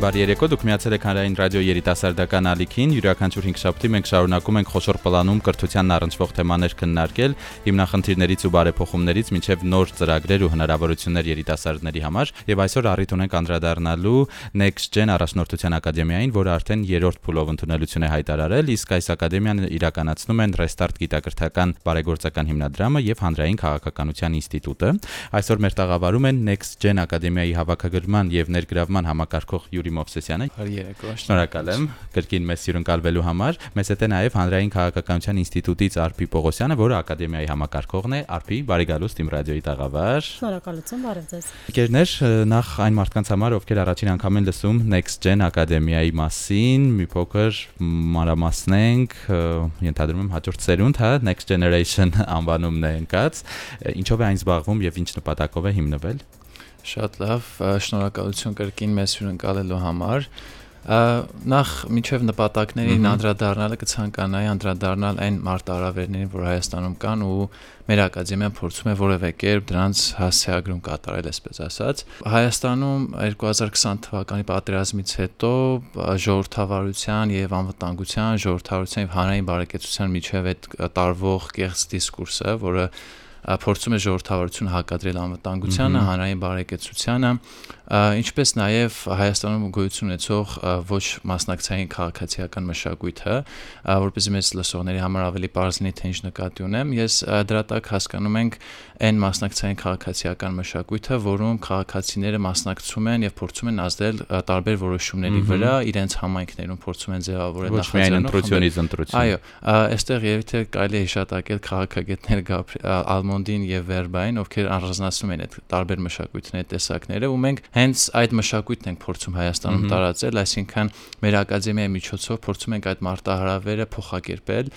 Բարի երեկո, դուք միացել եք Հանրային ռադիո երիտասարդական ալիքին։ Յուրաքանչյուր 5 շաբթի մենք շարունակում ենք խոշոր պլանում կրթությանն առնչվող թեմաներ քննարկել, հիմնախնդիրներից ու բարեփոխումներից մինչև նոր ծրագրեր ու հնարավորություններ երիտասարդների համար, եւ այսօր առիթ ունենք անդրադառնալու Next Gen առաջնորդության ակադեմիային, որը արդեն երրորդ փուլով ընդունելություն է հայտարարել, իսկ այս ակադեմիան իրականացնում են Restart գիտակրթական բարեգործական հիմնադրամը եւ Հանրային քաղաքականության ինստիտուտը։ Այսօր մեր տաղավարում են Next Gen ակադեմիայի հավաքագրման եւ ներգրավման համակարգող Յուրի Գյուրի Մովսեսյանը։ Բարի երեկո։ Շնորհակալ եմ կրկին մեզ հյուրընկալվելու համար։ Մեզ հետ է նաև Հանրային քաղաքականության ինստիտուտից Արփի Պողոսյանը, որը ակադեմիայի համակարգողն է։ Արփի, բարի գալուստ իմ ռադիոյի տաղավար։ Շնորհակալություն, բարև ձեզ։ Եկերներ, նախ այն մարդկանց համար, ովքեր առաջին անգամ են լսում Next Gen ակադեմիայի մասին, մի փոքր մանրամասնենք, ենթադրում եմ հաջորդ սերունդ, հա, Next Generation անվանումն է ընկած։ Ինչով է այն զբաղվում եւ ինչ նպատակով է հիմնվել։ Շատ լավ, շնորհակալություն կրկին մեզ հյուրընկալելու համար։ Նախ միջև նպատակներին անդրադառնալը կցանկանայի անդրադառնալ այն մարտահրավերներին, որ Հայաստանում կան ու մեր ակադեմիան փորձում է որևէ կերպ դրանց հասցեագրում կատարել, այսպես ասած։ Հայաստանում 2020 թվականի պատերազմից հետո ժողովրդավարության եւ անվտանգության, ժողովրդավարության եւ հանրային բարեկեցության միջև այդ տարվող կեղծ դիսկուրսը, որը փորձում է ժողովրդավարությունը հակադրել անվտանգությանը, հանրային բարեկեցությանը, ինչպես նաև Հայաստանում գոյություն ունեցող ոչ մասնակցային քաղաքացիական մշակույթը, որպեսզի մեծ լսողների համար ավելի པարզ լինի թե ինչ նկատի ունեմ, ես դրա տակ հասկանում ենք այն մասնակցային քաղաքացիական մշակույթը, որում քաղաքացիները մասնակցում են եւ փորձում են ազդել տարբեր որոշումների վրա, իրենց համայնքներում փորձում են ձևավորել ընտրությունից ընտրություն։ Այո, այստեղ երևի թե կարելի է հիշատակել քաղաքագետներ Ալմոնդին եւ Վերբային, ովքեր առանձնացնում են այդ տարբեր մշակույթների տեսակները, ու մենք հենց այդ մշակույթն ենք փորձում Հայաստանում տարածել, այսինքն մեր ակադեմիայի միջոցով փորձում ենք այդ մարտահրավերը փոխակերպել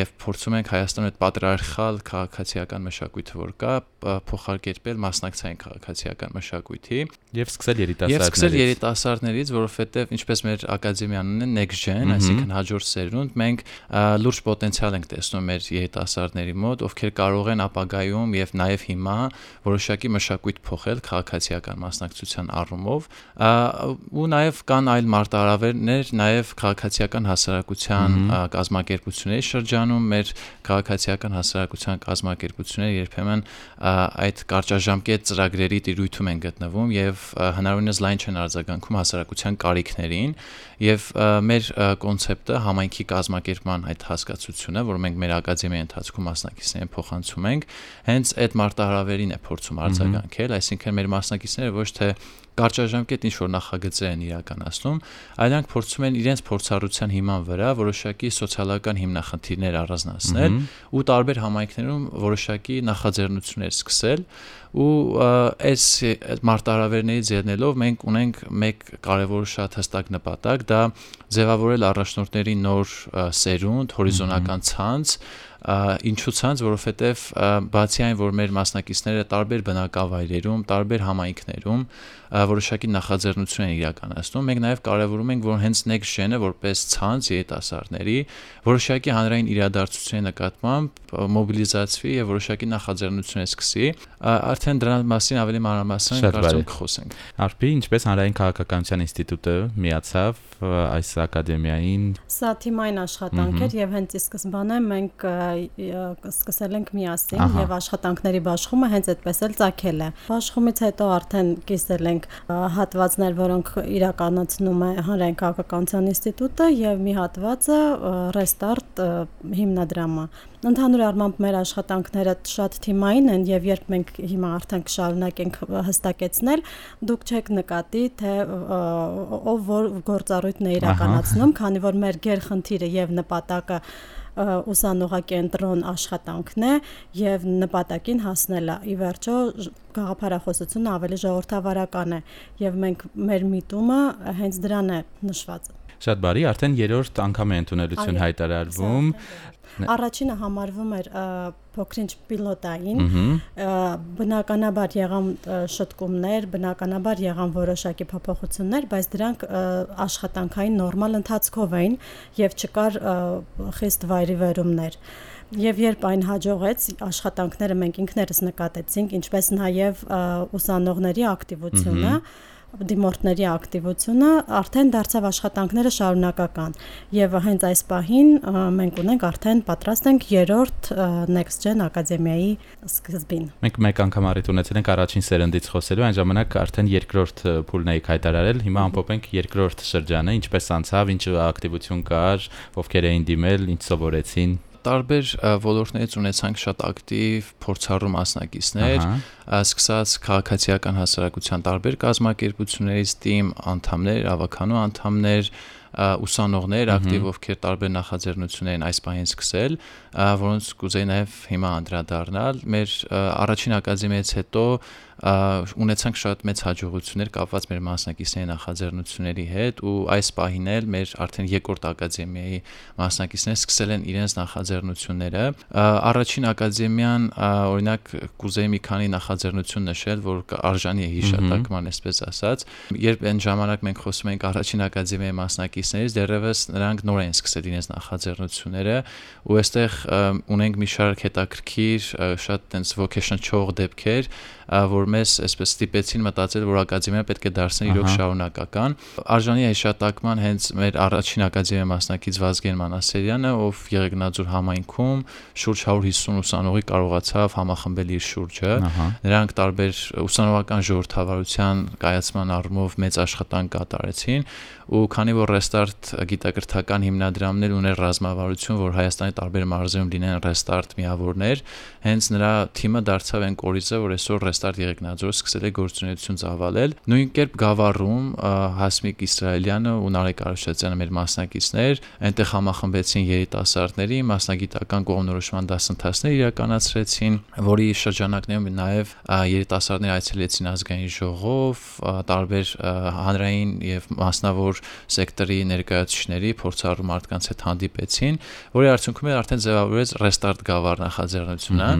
եւ փորձում ենք Հայաստանում այդ պատրիարխալ քաղաքացիական մշակույթը, որ կա, փոխակերպել մասնակցային քաղաքացիական մշակույթի եւ սկսել երիտասարդներից։ Եվ սկսել երիտասարդներից, որովհետեւ ինչպես մեր ակադեմիան ունեն next gen, այսինքն հաջորդ սերունդ, մենք լուրջ պոտենցիալ ենք տեսնում մեր երիտասարդների մոտ, ովքեր կարող են ապագայում եւ նաեւ հիմա որոշակի մշակույթ փոխել քաղաքացիական մասնակցության առումով ու նաեւ կան այլ մարտահրավերներ նաեւ քաղաքացիական հասարակության կազմակերպությունների շրջանում մեր քաղաքացիական հասարակության կազմակերպությունները երբեմն այդ կարճաժամկետ ծրագրերի տիրույթում են գտնվում եւ հնարավորինս լայն չեն արձագանքում հասարակության կարիքներին եւ մեր կոնցեպտը համայնքի կազմակերպման այդ հասկացությունը, որ մենք մեր ակադեմիայի ընթացքում մասնակիցներին փոխանցում ենք, հենց այդ մարտահրավերին է փորձում արձագանքել, այսինքն մեր մասնակիցները ոչ թե կարճաժամկետ ինչ որ նախագծեր են իրականացնում, այլ նրանք փորձում են իրենց փորձառության հիման վրա որոշակի սոցիալական հիմնախնդիրներ առանձնացնել ու տարբեր համայնքներում որոշակի նախաձեռնություններ սկսել ու այս մարտահրավերներից ելնելով մենք ունենք մեկ կարևոր շատ հստակ նպատակ, դա ձևավորել առաջնորդների նոր սերունդ, հորիզոնական ցանց, ինչու ցանց, որովհետև բացի այն, որ մեր մասնակիցները տարբեր բնակավայրերում, տարբեր համայնքներում որոշակի նախաձեռնություն են իրականացնում, մենք նաև կարևորում ենք, որ հենց next gen-ը որպես ցանց երիտասարդների որոշակի հանրային իրադարձությունների նկատմամբ մոբիլիզացվի եւ որոշակի նախաձեռնություններ սկսի, արդեն դրա մասին ավելի մանրամասն կարծում կխոսենք։ Արփի, ինչպես հանրային քաղաքականության ինստիտուտը միացավ այս ակադեմիային։ Սա թիմային աշխատանք էր եւ հենց ի սկզբանե մենք սկսել ենք միասին եւ աշխատանքների բաշխումը հենց այդպես էլ ցակել է։ Բաշխումից հետո արդեն կիսել ենք հատվածներ, որոնք իրականացնում է հանրային քաղաքականության ինստիտուտը եւ մի հատվածը Restart հիմնադրամը։ Ընդհանուր առմամբ մեր աշխատանքները շատ թիմային են եւ երբ մենք հիմա արդեն կշարունակենք հստակեցնել, դուք չեք նկատի, թե ով որ գործառույթն է իրականացնում, քանի որ մեր գերխնդիրը եւ նպատակը ուսանողակենտրոն աշխատանքն է եւ նպատակին հասնելը։ Ի վերջո գաղափարախոսությունը ավելի ժողովրդավարական է եւ մենք մեր միտումը հենց դրան է նշված։ Շատ բարի, արդեն երրորդ անգամ է ընդունելություն հայտարարվում։ Առաջինը համարվում էր փոքրինչ պիլոտային, բնականաբար եղան շտկումներ, բնականաբար եղան որոշակի փոփոխություններ, բայց դրանք աշխատանքային նորմալ ընթացքով էին եւ չկար խիստ վայրի վերումներ։ Եվ երբ այն հաջողեց, աշխատանքները մենք ինքներս նկատեցինք, ինչպես նաև ուսանողների ակտիվությունը, դիմորդների ակտիվությունը արդեն դարձավ աշխատանքները շարունակական եւ հենց այս պահին մենք ունենք արդեն պատրաստ ենք երրորդ Next Gen Ակադեմիայի սկզբին։ Մենք մեկ անգամ առիթ ունեցել ենք առաջին սերնդից խոսելու, այն ժամանակ արդեն երկրորդ փուլն էի հայտարարել, հիմա ամփոփենք երկրորդ շրջանը, ինչպես անցավ, ինչ ակտիվություն կար, ովքեր էին դիմել, ինչ սովորեցին տարբեր ոլորտներից ունեցանք շատ ակտիվ փորձառու մասնակիցներ, սկսած քաղաքացիական հասարակության տարբեր կազմակերպություններից թիմ անդամներ, ավականու անդամներ, ուսանողներ ակտիվ ովքեր տարբեր նախաձեռնություններ են այս պահին սկսել, որոնց կուզեի նաև հիմա անդրադառնալ։ Մեր առաջին ակադեմիայից հետո ունեցանք շատ մեծ հաջողություններ կապված մեր մասնակիցների նախաձեռնությունների հետ ու այս պահին էլ մեր արդեն երկրորդ ակադեմիայի մասնակիցները սկսել են իրենց նախաձեռնությունները առաջին ակադեմիան օրինակ կուզեի մի քանի նախաձեռնություն նշել որ արժանի է հիշատակման այսպես ասած երբ այն ժամանակ մենք խոսում ենք առաջին ակադեմիայի մասնակիցներից դեռևս նրանք նոր են սկսել իրենց նախաձեռնությունները ու այստեղ ունենք մի շարք հետաքրքիր շատ տենց vocation չող դեպքեր որ մեզ այսպես ստիպեցին մտածել, որ ակադեմիան պետք է դարձնի իրոք շարունակական։ Արժանի է հիշատակման հենց մեր առաջին ակադեմիա մասնակից Վազգեն Մանասերյանը, ով Եղեգնաձոր համայնքում շուրջ 150 ուսանողի կարողացավ համախմբել իր շուրջը։ Նրանք տարբեր ուսանողական ժողովրդավարության կայացման առումով մեծ աշխատանք կատարեցին ու քանի որ Restart գիտակրթական հիմնադրամներ ուներ ռազմավարություն, որ Հայաստանի տարբեր մարզերում լինեն Restart միավորներ, հենց նրա թիմը դարձավ այն կորիզը, որ այսօր Restart Եղեգնաձորը սկսել է գործունեություն ծավալել։ Նույն կերպ Գավառում Հասմիկ Իսրայելյանը ու Նարեկ Արաշատյանը մեր մասնակիցներ այնտեղ համախմբեցին երիտասարդների մասնագիտական կողմնորոշման դասընթացներ իրականացրեցին, որի շրջանակներում նաև երիտասարդները այցելեցին ազգային ժողով, տարբեր հանրային եւ մասնավոր սեկտորի ներկայացուցիչների փորձառու մարդկանց հետ հանդիպեցին, որի արդյունքում էլ արդեն ձևավորվեց Restart Գավառ նախաձեռնությունը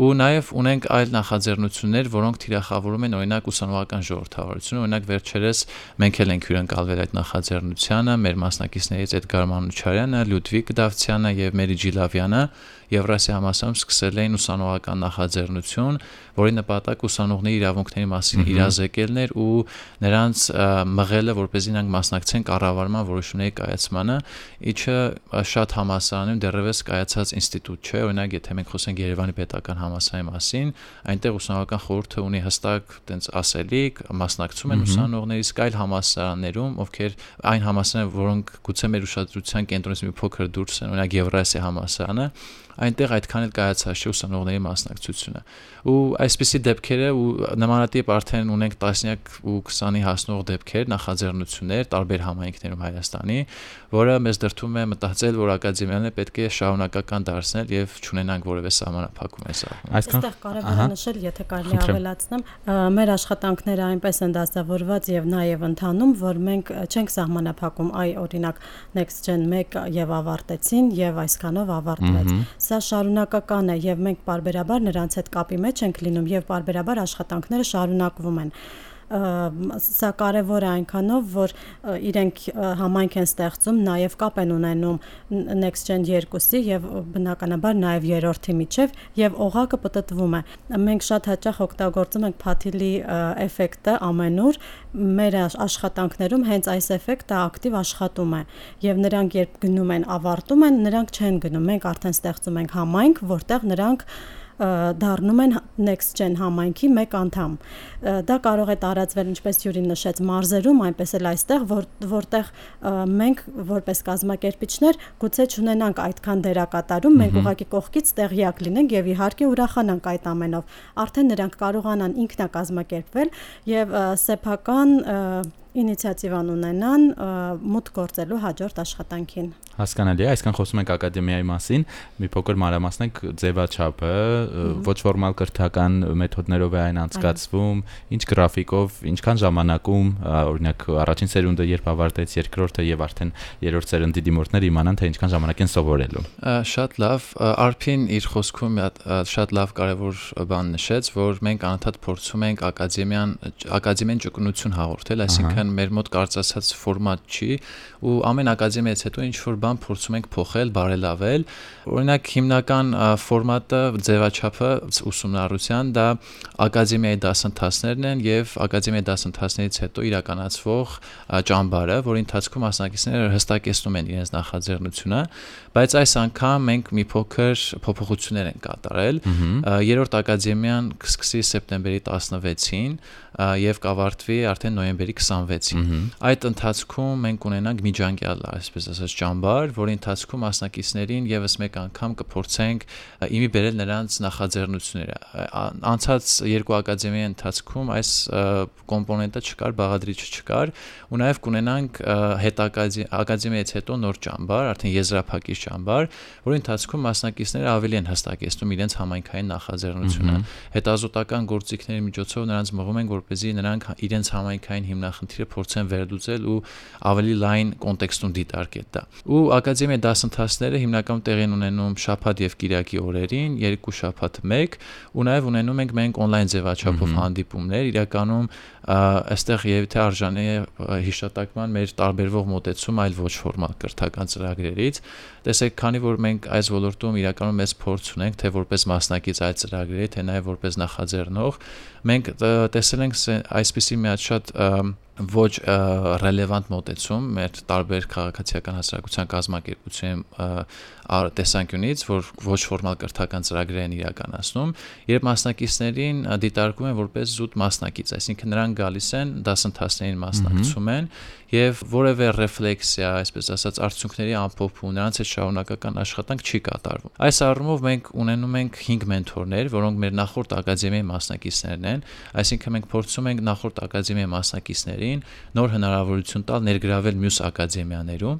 ու նաև ունենք այլ նախաձեռնություններ, որոնք թիրախավորում են օրինակ ուսանողական ժողովրդավարությունը, օրինակ վերջերս մենք էլ ենք հյուրընկալվել այդ նախաձեռնությանը, մեր մասնակիցներից Էդգար Մանուչարյանը, Լյուդվիգ Դավթյանը եւ Մերի Ջիլավյանը Եվրասիա համասարում սկսել էին ուսանողական նախաձեռնություն, որի նպատակ ուսանողների իրավունքների մասին իրազեկելն էր ու նրանց մղելը, որպեսզի նրանք մասնակցեն կառավարման որոշումների կայացմանը, ինչը շատ համասարանում դեռևս կայացած ինստիտուտ չէ, օրինակ եթե մենք խոսենք Երևանի պետական համասարի մասին, այնտեղ ուսանողական խորհուրդը ունի հստակ տենց ասելիք, մասնակցում են ուսանողների, իսկ այլ համասարաններում, ովքեր այն համասարանները, որոնք գուցե մեր ուշադրության կենտրոնից մի փոքր դուրս են, օրինակ Եվրասիա համասարանը, այնտեղ այդքան էլ կայացած չէ ուսանողների մասնակցությունը ու այսպիսի դեպքերը ու նմանատիպ արդեն ունենք տասնյակ ու 20-ի հասնող դեպքեր նախաձեռնություններ տարբեր համայնքներում Հայաստանի որը մեզ դրթում է մտածել որ ակադեմիանը պետք է շարունակական դարձնել եւ չունենանք որևէ սահմանափակում այս առումով այսքան այստեղ կարևոր է նշել եթե կարելի ավելացնեմ մեր աշխատանքները այնպես են դասավորված եւ նաեւ ընթանում որ մենք չենք սահմանափակում այ օրինակ next gen 1 եւ ավարտեցին եւ այսքանով ավարտվեց Սա շարունակական է եւ մենք parberabar նրանց հետ կապի մեջ ենք լինում եւ parberabar աշխատանքները շարունակվում են սա կարևոր է այնքանով, որ իրենք համայնք են ստեղծում, նաև կապ են ունենում Next Gen 2-ի եւ բնականաբար նաև երրորդի միջև եւ օղակը պատտվում է։ Մենք շատ հաճախ օգտագործում ենք Փաթիլի էֆեկտը ամենուր մեր աշխատանքներում հենց այս էֆեկտը ակտիվ աշխատում է եւ նրանք երբ գնում են ավարտում են, նրանք չեն գնում։ Մենք արդեն ստեղծում ենք համայնք, որտեղ նրանք դառնում են Next Gen համայնքի մեկ անդամ։ Դա կարող է տարածվել ինչպես Յուրին նշեց մարզերում, այնպես էլ այստեղ, որ որտեղ մենք որպես կազմակերպիչներ գուցե չունենանք այդքան դերակատարում, մենք ուղղակի կողքից տեղյակ լինենք եւ իհարկե ուրախանանք այդ ամենով։ Արդեն նրանք կարողանան ինքնակազմակերպվել եւ սեփական ինիցիատիվան ունենան մուտք գործելու հաջորդ աշխատանքին։ Հասկանալի է, այսքան խոսում ենք ակադեմիայի մասին, մի փոքր մանրամասնենք ձևաչափը, ոչ ֆորմալ կրթական մեթոդներով է այն անցկացվում, ինչ գրաֆիկով, ինչքան ժամանակում, օրինակ առաջին սերունդը երբ ավարտեց, երկրորդը եւ արդեն երրորդ սերնդի դիմորդները իմանան թե ինչքան ժամանակ են սովորելու։ Շատ լավ, Արփին իր խոսքում շատ լավ կարևոր բան նշեց, որ մենք անընդհատ փորձում ենք ակադեմիան ակադեմիան ճկունություն հաղորդել, այսինքն մեր մոտ կարծացած ֆորմատ չի ու ամեն ակադեմիայից հետո ինչ որ բան փորձում ենք փոխել, բարելավել։ Օրինակ հիմնական ֆորմատը, ձևաչափը ուսումնառության դա ակադեմիայի դասընթացներն են եւ ակադեմիայի դասընթացներից հետո իրականացվող ճամբարը, որի ընթացքում մասնակիցները հստակեցնում են իրենց նախաձեռնությունը, բայց այս անգամ մենք մի փոքր փոփոխություններ ենք կատարել։ Երրորդ ակադեմիան կսկսի սեպտեմբերի 16-ին եւ կավարտվի արդեն նոյեմբերի 26-ին։ Այդ ընթացքում մենք ունենանք միջանկյալ, այսպես ասած, ճամբար, որի ընթացքում մասնակիցներին եւս մեկ անգամ կփորձենք իմի բերել նրանց նախաձեռնությունները։ Անցած երկու ակադեմիայի ընթացքում այս կոմպոնենտը չկար, բաղադրիչը չկար, ու նաեւ կունենանք հետակադեմիայից հետո նոր ճամբար, արդեն եզրափակիչ ճամբար, որի ընթացքում մասնակիցները ավելի են հստակեցնում իրենց համայնքային նախաձեռնությունը։ Հետազոտական գործիքների միջոցով նրանց մղում են, որ 'րպեսզի նրանք իրենց համայնքային հիմնախնդիրը փորձեն վերլուծել ու ավելի լայն կոնտեքստում դիտարկել դա։ Ու ակադեմիայի դասընթացները հիմնականում տեղի են ունենում շաբաթ եւ կիրակի օրերին, երկու շաբաթ մեկ, ու նաեւ ունենում ենք մենք on-line ձևաչափով հանդիպումներ, իրականում այստեղ եւ թե արժանի է հիշատակման մեր տարբերվող մոտեցում այլ ոչ ֆորմալ կրթական ծրագրերից տեսեք քանի որ մենք այս ոլորտում իրականում մեծ փորձ ունենք թե որպես մասնակից այդ ծրագրերի թե նաեւ որպես նախաձեռնող մենք տեսել ենք այսպիսի մի հատ շատ ոչ ռելևանտ մոտեցում մեր տարբեր քաղաքացիական հասարակության կազմակերպությունների տեսանկյունից, որ ոչ ֆորմալ կրթական ծրագրեր են իրականացնում, երբ մասնակիցներին դիտարկում են որպես զուտ մասնակից, այսինքն նրանք գալիս են դասընթացներին մասնակցում են եւ որևէ ռեֆլեքսիա, այսպես ասած, արդյունքների ամփոփում, նրանց հետ շարունակական աշխատանք չի կատարվում։ Այս առումով մենք ունենում ենք 5 մենթորներ, որոնք մեր նախորդ ակադեմիայի մասնակիցներն են, այսինքն մենք փորձում ենք նախորդ ակադեմիայի մասնակիցներին նոր հնարավորություն տալ ներգրավել մյուս ակադեմիաներում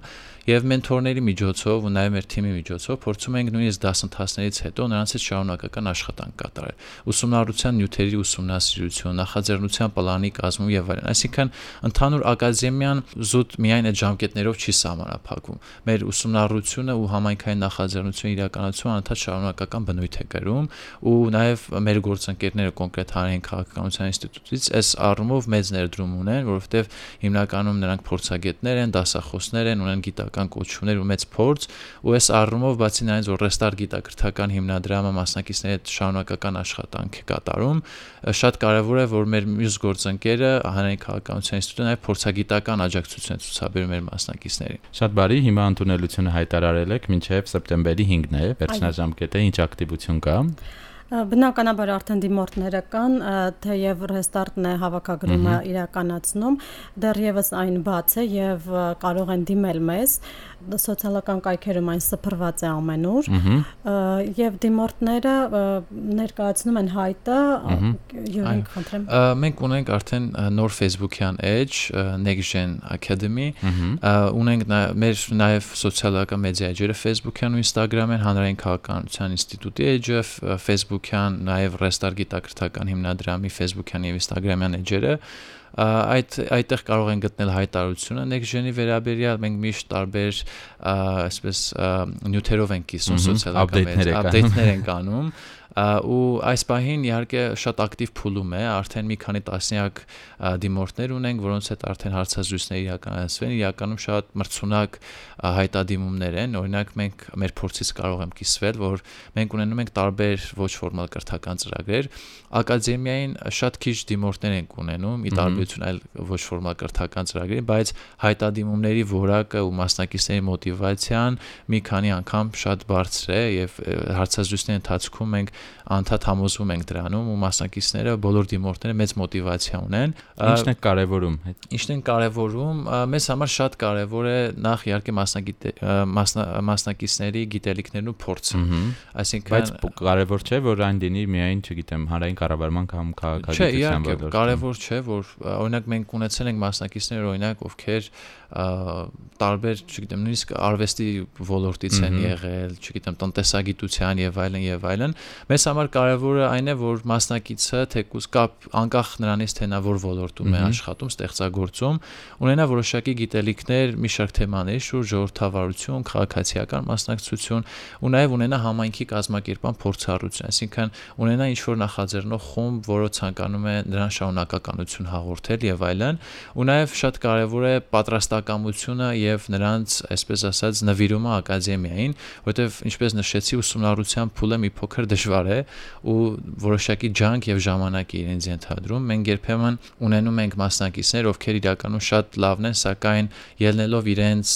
եւ մենթորների միջոցով ու նաեւ մեր թիմի միջոցով փորձում ենք նույնիսկ դասընթացներից հետո նրանց հետ շարունակական աշխատանք կատարել։ Ուսումնառության նյութերի ուսումնասիրություն, նախաձեռնության պլանի կազմում եւ այլն։ Այսինքն ընդհանուր ակադեմիան զուտ միայն այդ ժամկետներով չի սահմանափակվում։ Մեր ուսումնառությունը ու համայնքային նախաձեռնությունը իրականացումը անընդհատ շարունակական բնույթ է կրում ու նաեւ մեր գործընկերները կոնկրետ հանրային քաղաքականության ինստիտուտից այս առումով մեծ ներդրում ունեն, որովհետեւ հիմնականում նրանք փորձագետներ են, դասախոսներ են, ունեն գիտական գիտական կոչումներ ու մեծ փորձ ու այս առումով բացի նրանից որ Restart գիտակրթական հիմնադրամը մասնակիցների հետ շարունակական աշխատանք է կատարում շատ կարևոր է որ մեր մյուս գործընկերը հանրային քաղաքականության ինստիտուտը նաև փորձագիտական աջակցություն է ցուցաբերում մեր մասնակիցներին շատ բարի հիմա ընդունելությունը հայտարարել եք մինչև սեպտեմբերի 5-ն է վերջնաժամկետը ինչ ակտիվություն կա Բնականաբար արդեն դիմորդները կան, թեև ռեստարտն է հավաքագրումը իրականացնում, դեռևս այն բաց է եւ կարող են դիմել մեզ սոցիալական կայքերում այն սփռված է ամենուր եւ դիմորդները ներկայացնում են հայտը յուրին խնդրեմ մենք ունենք արդեն նոր Facebook-յան edge Next-Gen Academy ունենք մեր նաեւ սոցիալական մեդիա էջերը Facebook-յան ու Instagram-յան հանրային քաղաքականության ինստիտուտի էջը Facebook-յան նաեւ Restart գիտակրթական հիմնադրամի Facebook-յան եւ Instagram-յան էջերը այդ այդտեղ կարող են գտնել հայտարարությունը Next-Gen-ի վերաբերյալ մենք միշտ տարբեր այսպես նյութերով ենք կիսում սոցիալական ապդեյթներ ենք անում ու այս պահին իհարկե շատ ակտիվ փուլում է, արդեն մի քանի տասնյակ դիմորդներ ունենք, որոնց հետ արդեն հարցազրույցներ իրականացվեն, իրականում շատ մրցունակ հայտադիմումներ են, օրինակ մենք մեր փորձից կարող եմ կիսվել, որ մենք ունենում ենք տարբեր ոչ ֆորմալ կրթական ծրագրեր, ակադեմիային շատ քիչ դիմորդներ ենք ունենում, ի տարբերություն այլ ոչ ֆորմալ կրթական ծրագրերի, բայց հայտադիմումների որակը ու մասնակիցների մոտիվացիան մի քանի անգամ շատ բարձր է եւ հարցազրույցների ընթացքում մենք անդադ համոզվում ենք դրանում ու մասնակիցները բոլոր դիմորդները մեծ մոտիվացիա ունեն։ Ինչն է կարևորում։ Ինչն են կարևորում, մեզ համար շատ կարևոր է նախ իհարկե մասնագիտ մասնակիցների գիտելիքներն ու փորձը։ Այսինքն բայց կարևոր չէ, որ այն լինի միայն, չգիտեմ, հանրային կառավարման կամ քաղաքագիտության ոլորտում։ Չէ, կարևոր չէ, որ օրինակ մենք ունեցել ենք մասնակիցներ, օրինակ, ովքեր տարբեր, չգիտեմ, նույնիսկ արվեստի ոլորտից են եղել, չգիտեմ, տնտեսագիտության եւ այլն եւ այլն։ Մեզ համար կարևորը այն է, որ մասնակիցը թեկուզ կապ անկախ նրանից թե նա որ ոլորտում է աշխատում, ստեղծագործում, ունենա որոշակի գիտելիքներ մի շարք թեմաների շուրջ, ժողովրդավարություն, քաղաքացիական մասնակցություն ու նաեւ ունենա համայնքի կազմակերպման փորձառություն, այսինքն ունենա ինչ որ նախաձեռնող խումբ, որը ցանկանում է նրան շարունակականություն հաղորդել եւ այլն, ու նաեւ շատ կարեւոր է պատրաստակամությունը եւ նրանց, այսպես ասած, նվիրումը ակադեմիային, որովհետեւ ինչպես նշեցի, ուսումնառության փուլը մի փոքր դժվար է ու որոշակի ջանք եւ ժամանակ է իրենց ենթադրում։ Մենք երբեմն ունենում ենք մասնակիցներ, ովքեր իրականում շատ լավն են, սակայն ելնելով իրենց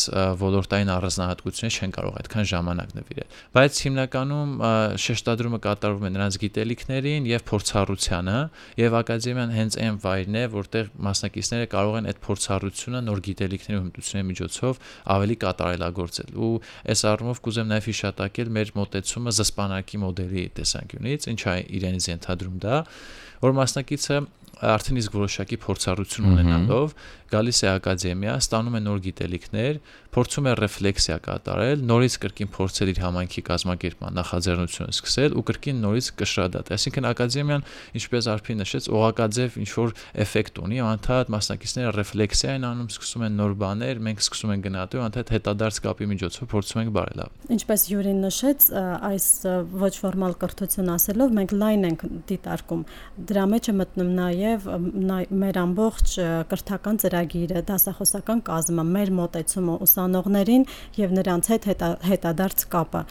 ոլորտային առանձնահատկությունները չեն կարող այդքան ժամանակ նվիրել։ Բայց հիմնականում շեշտադրումը կատարվում է նրանց գիտելիքներին եւ փորձառությանը եւ ակադեմիան հենց այն վայրն է, որտեղ մասնակիցները կարող են այդ փորձառությունը նոր գիտելիքների ու հմտությունների միջոցով ավելի կատարելագործել։ Ու այս առումով կուզեմ նաև հիշատակել մեր մոտեցումը զսպանակի մոդելի տեսանկյունից, ինչա իրենից ենթադրում դա, որ մասնակիցը արդեն իսկ որոշակի փորձառություն ունենալով գալիս է ակադեմիա, ստանում է նոր գիտելիքներ, փորձում է ռեֆլեքսիա կատարել, նորից կրկին փորձել իր համայնքի կազմակերպման նախաձեռնությունը սկսել ու կրկին նորից կշռադատել։ Այսինքն ակադեմիան, ինչպես Արփին նշեց, օղակաձև ինչ որ էֆեկտ ունի, անդադ մասնակիցները ռեֆլեքսիա են անում, սկսում են նոր բաներ, մենք սկսում ենք գնահատել, անդադ հետադարձ կապի միջոցով փորձում ենք բարելավել։ Ինչպես Յուրին նշեց, այս ոչ ֆորմալ կրթություն ասելով մենք լայն ենք դիտարկում։ Դրա մեջ է մտնում նաև մեր ամբողջ կրթական ծրագիրը, դասախոսական կազմը, մեր մոտեցումը ուսանողներին եւ նրանց հետ հետադարձ կապը։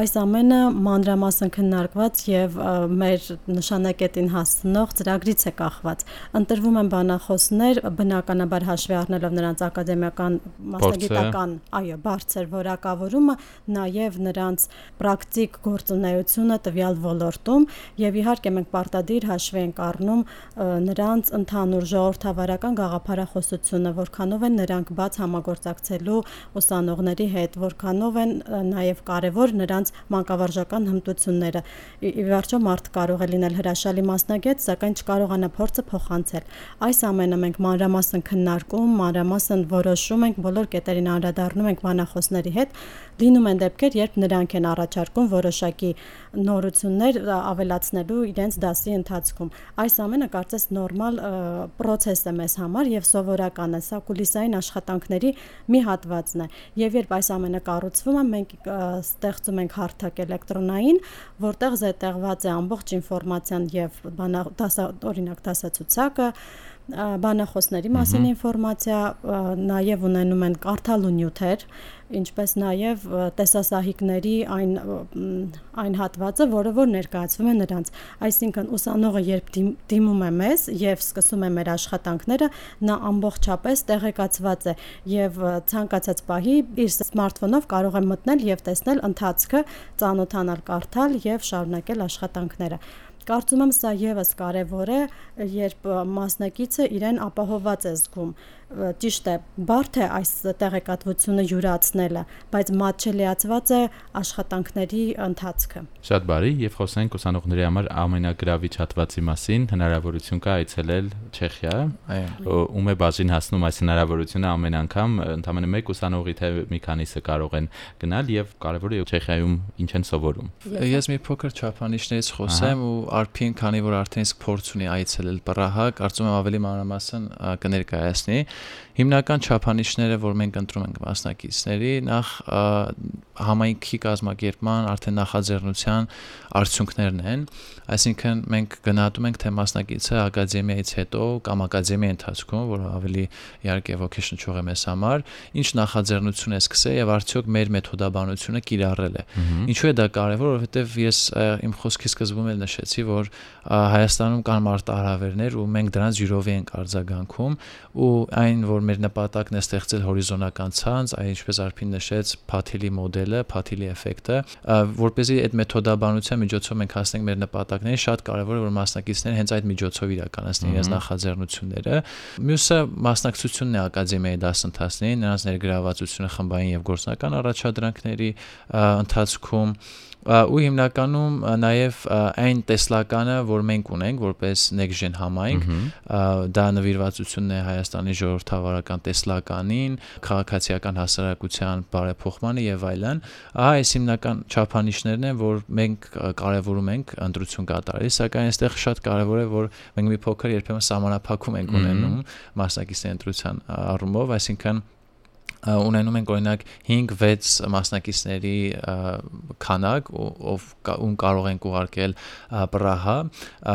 Այս ամենը մանրամասն քննարկված եւ մեր նշանակետին հասնող ծրագրից է կախված։ Ընտրվում են բանախոսներ բնականաբար հաշվի առնելով նրանց ակադեմիական մասնագիտական, այո, բարձր որակավորումը, նաեւ նրանց պրակտիկ գործունեությունը տվյալ ոլորտում եւ իհարկե մենք պարտադիր հաշվի ենք առնում նրանց ընդհանուր ժողովրդավարական գաղափարախոսությունը, որքանով են նրանք բաց համագործակցելու ուսանողների հետ, որքանով են նաև կարևոր նրանց մանկավարժական հմտությունները։ Ի վերջո մարդ կարող է լինել հրաշալի մասնագետ, սակայն չկարողանա փորձը փոխանցել։ Այս ամենը մենք մանրամասն քննարկում, մանրամասն որոշում ենք, բոլոր կետերին անդրադառնում ենք բանախոսների հետ, լինում են դեպքեր, երբ նրանք են առաջարկում որոշակի նորություններ ավելացնելու իրենց դասի ընթացքում։ Այս ամենը կարծես նորմալ process է մեզ համար եւ սովորական է։ Սա կուլիսային աշխատանքների մի հատվածն է։ Եվ երբ այս ամենը կառուցվում է, մենք ստեղծում ենք հարթակ էլեկտրոնային, որտեղ զետեղված է ամբողջ ինֆորմացիան եւ դասա օրինակ դասացուցակը բանախոսների մասին ինֆորմացիա, նաև ունենում են կարդալու նյութեր, ինչպես նաև տեսասահիկների այն այն հատվածը, որը որ ներկայացվում է նրանց։ Այսինքն ուսանողը երբ դիմում է մեզ եւ սկսում է մեր աշխատանքները, նա ամբողջապես տեղեկացված է եւ ցանկացած պահի իր սմարթֆոնով կարող է մտնել եւ տեսնել ընթացքը, ծանոթանալ, կարդալ եւ շարունակել աշխատանքները։ Կարծում եմ սա եւս կարեւոր է, երբ մասնակիցը իրեն ապահոված է զգում ճիշտ է, բարդ է այս տեղեկատվությունը յուրացնելը, բայց մատչելիացված է աշխատանքների ընթացքը։ Շատ բարի, եւ խոսենք ուսանողների համար ամենագրավիչ հատվածի մասին, հնարավորություն կա այցելել Չեխիա։ Այո։ Ում է բաժին հասնում այս հնարավորությունը ամեն անգամ, ընդամենը մեկ ուսանողի թե մի քանիսը կարող են գնալ եւ կարեւորը Չեխիայում ինչ են սովորում։ Ես մի փոքր չափանիշներից խոսեմ ու Արփին, քանի որ արդեն իսկ փորձ ունի այցելել Պրահա, կարծում եմ ավելի մանրամասն կներկայացնի հիմնական չափանիշները, որ մենք ընտրում ենք մասնակիցների, նախ համայնքի կազմակերպման արդեն նախաձեռնության արդյունքներն են, այսինքն մենք գնահատում ենք թե մասնակիցը ակադեմիայից հետո կամ ակադեմիայի ընթացքում, որը ավելի իհարկե ոգեշնչող է մեզ համար, ինչ նախաձեռնություն է սկսել եւ արդյոք մեր մեթոդաբանությունը կիրառել է։ Ինչու է դա կարեւոր, որովհետեւ ես իմ խոսքի սկզբում էլ նշեցի, որ Հայաստանում կան մարտահրավերներ ու մենք դրանց յուրովի ենք արձագանքում ու այն որ մեր նպատակն է ստեղծել հորիզոնական ցանց, այ ինչպես Արփին նշեց, Փաթիլի մոդելը, Փաթիլի էֆեկտը, որպեսզի այդ մեթոդաբանության միջոցով մենք հասնենք մեր նպատակներին, շատ կարևոր է որ մասնակիցները հենց այդ միջոցով իրականացնեն իրենց նախաձեռնությունները։ Մյուսը մասնակցությունն է ակադեմիայի դասընթացներին, նրանց ներգրավվածությունը խմբային եւ գործնական առաջադրանքների ընթացքում ու հիմնականում նաև այն տեսլականը, որ մենք ունենք որպես next gen համայնք, դա նվիրվածությունն է Հայաստանի ժողովրդավարական տեսլականին, քաղաքացիական հասարակության բարեփոխմանը եւ այլն, ահա այս հիմնական չափանիշներն են, որ մենք կարևորում ենք ընտրություն կատարելիս, սակայն այստեղ շատ կարևոր է, որ մենք մի փոքր երբեմն սահմանափակում ենք ունենում մասնակիցների ընտրության առումով, այսինքն ունենում ենք օրինակ 5-6 մասնակիցների քանակ, ով ում կարող ենք ուղարկել Պրահա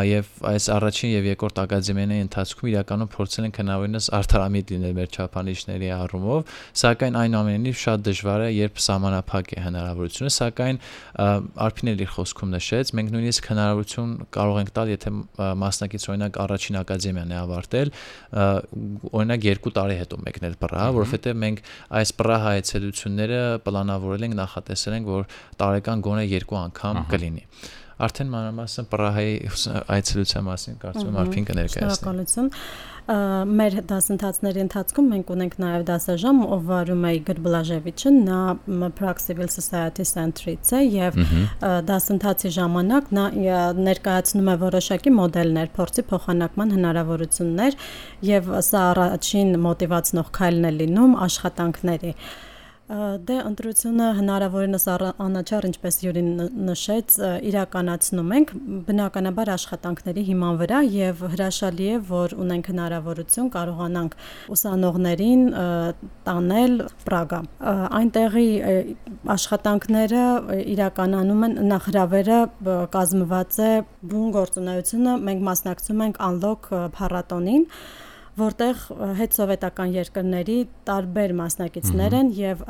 եւ այս առաջին եւ երկրորդ ակադեմիաների ընթացքում իրականում փորձել ենք հնարավորինս արդարամիտ լինել մեր չափանիշների առումով, սակայն այնուամենայնիվ շատ դժվար է, երբ սահմանափակ է հնարավորությունը, սակայն Արփին իր խոսքում նշեց, մենք նույնիսկ հնարավորություն կարող ենք տալ, եթե մասնակից օրինակ առաջին ակադեմիան է ավարտել, օրինակ 2 տարի հետո մեկնել Պրահա, որովհետեւ մենք այս Պրահա այցելությունները պլանավորել ենք, նախատեսել ենք, որ տարեկան գոնե երկու անգամ կլինի արդեն մանրամասն Պրահայի այցելության մասին կարծում եմ արփին կներկայացնի։ Շնորհակալություն մեր դասընթացների ընթացքում մենք ունենք նաև դասաժամ, ով վարում է Իգոր Բլաժևիչը, նա Prague Civil Society Center-ից է եւ դասընթացի ժամանակ նա ներկայացնում է որոշակի մոդելներ, փորձի փոխանակման հնարավորություններ եւ սա առաջին մոտիվացնող քայլն է լինում աշխատանքների Դե ընտրությունը հնարավորինս անաչառ ինչպես Յուրին նշեց, իրականացնում ենք բնականաբար աշխատանքների հիման վրա եւ հրաշալի է, որ ունենք հնարավորություն կարողանանք ուսանողներին տանել Պրագա։ Այնտեղի աշխատանքները իրականանում են նախրավերը կազմված է բուն գործունեությունը, մենք մասնակցում ենք Unlock փառատոնին որտեղ հետսովետական երկրների տարբեր մասնակիցներ են եւ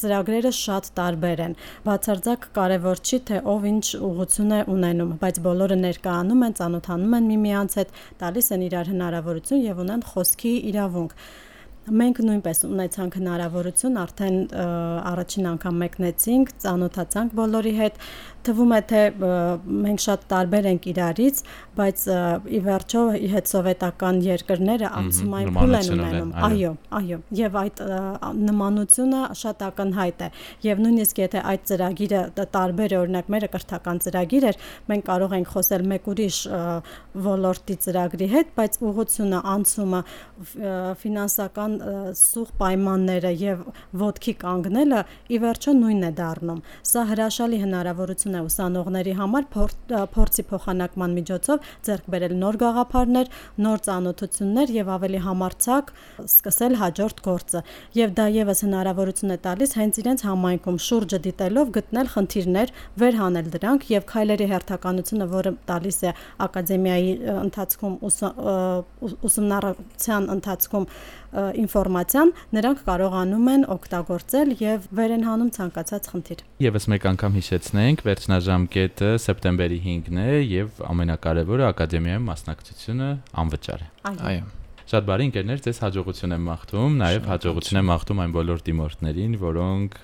ծրագրերը շատ տարբեր են։ Բացարձակ կարևոր չի թե ով ինչ ուղղություն է ունենում, բայց բոլորը ներկայանում են, ծանոթանում են միմյանց հետ, տալիս են իրար հնարավորություն եւ ունեն խոսքի իրավունք մենք նույնպես ունեցանք հնարավորություն արդեն առաջին անգամ մեկնեցինք, ծանոթացանք բոլորի հետ, թվում է թե մենք շատ տարբեր ենք իրարից, բայց ի վերջո հետ սովետական երկրները ակցումային փուլ են ունենում։ Այո, այո, եւ այդ նմանությունը շատ ակնհայտ է։ Եվ նույնիսկ եթե այդ ծրագիրը տարբեր օրինակ մերը կրթական ծրագիր էր, մենք կարող ենք խոսել մեկ ուրիշ ոլորտի ծրագրի հետ, բայց ուղղությունը, անցումը, ֆինանսական սուղ պայմանները եւ ոդքի կանգնելը ի վերջո նույնն է դառնում։ Սա հրաշալի հնարավորություն օգնություն է ուսանողների համար փորձի փոխանակման միջոցով ձեռք բերել նոր գաղափարներ, նոր ծանոթություններ եւ ավելի համարցակ սկսել հաջորդ գործը։ Եվ դա եւս հնարավորություն է տալիս հենց իրենց համայնքում շուրջը դիտելով գտնել խնդիրներ, վերհանել դրանք եւ քայլերի հերթականությունը, որը տալիս է ակադեմիայի ընթացքում ուսումնառության ընթացքում ինֆորմացիան, նրանք կարողանում են օգտագործել եւ վեր են հանում ցանկացած խնդիր։ Եվս մեկ անգամ հիշեցնենք, վերջնաժամկետը սեպտեմբերի 5-ն է եւ ամենակարևորը ակադեմիայում մասնակցությունը անվճար է։ Այո։ Շատ բարի ընկերներ, ձեզ հաջողություն եմ մաղթում, նաև հաջողություն եմ մաղթում այն բոլոր դիմորդներին, որոնք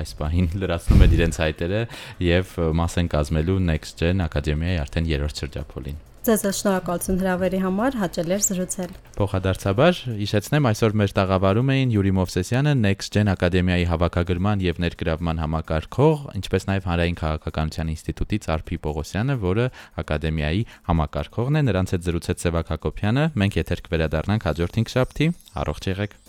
այս պահին լրացնում են իրենց հայտերը եւ մաս են կազմելու Next Gen Ակադեմիայի արդեն երրորդ շրջափոլին։ Ձեզ շնորհակալություն հրավերի համար, հաճել էր զրուցել։ Փոխադարձաբար, հիշեցնեմ, այսօր մեր տաղավարում էին Յուրի Մովսեսյանը, Next Gen Ակադեմիայի հավաքագրման եւ ներգրավման համակարգող, ինչպես նաեւ Հանրային քաղաքականության ինստիտուտից Արփի Պողոսյանը, որը ակադեմիայի համակարգողն է, նրանց հետ զրուցեց Սևակ Հակոբյանը։ Մենք եթեր կվերադառնանք հաջորդ 5 շաբթի։ Առողջ եղեք։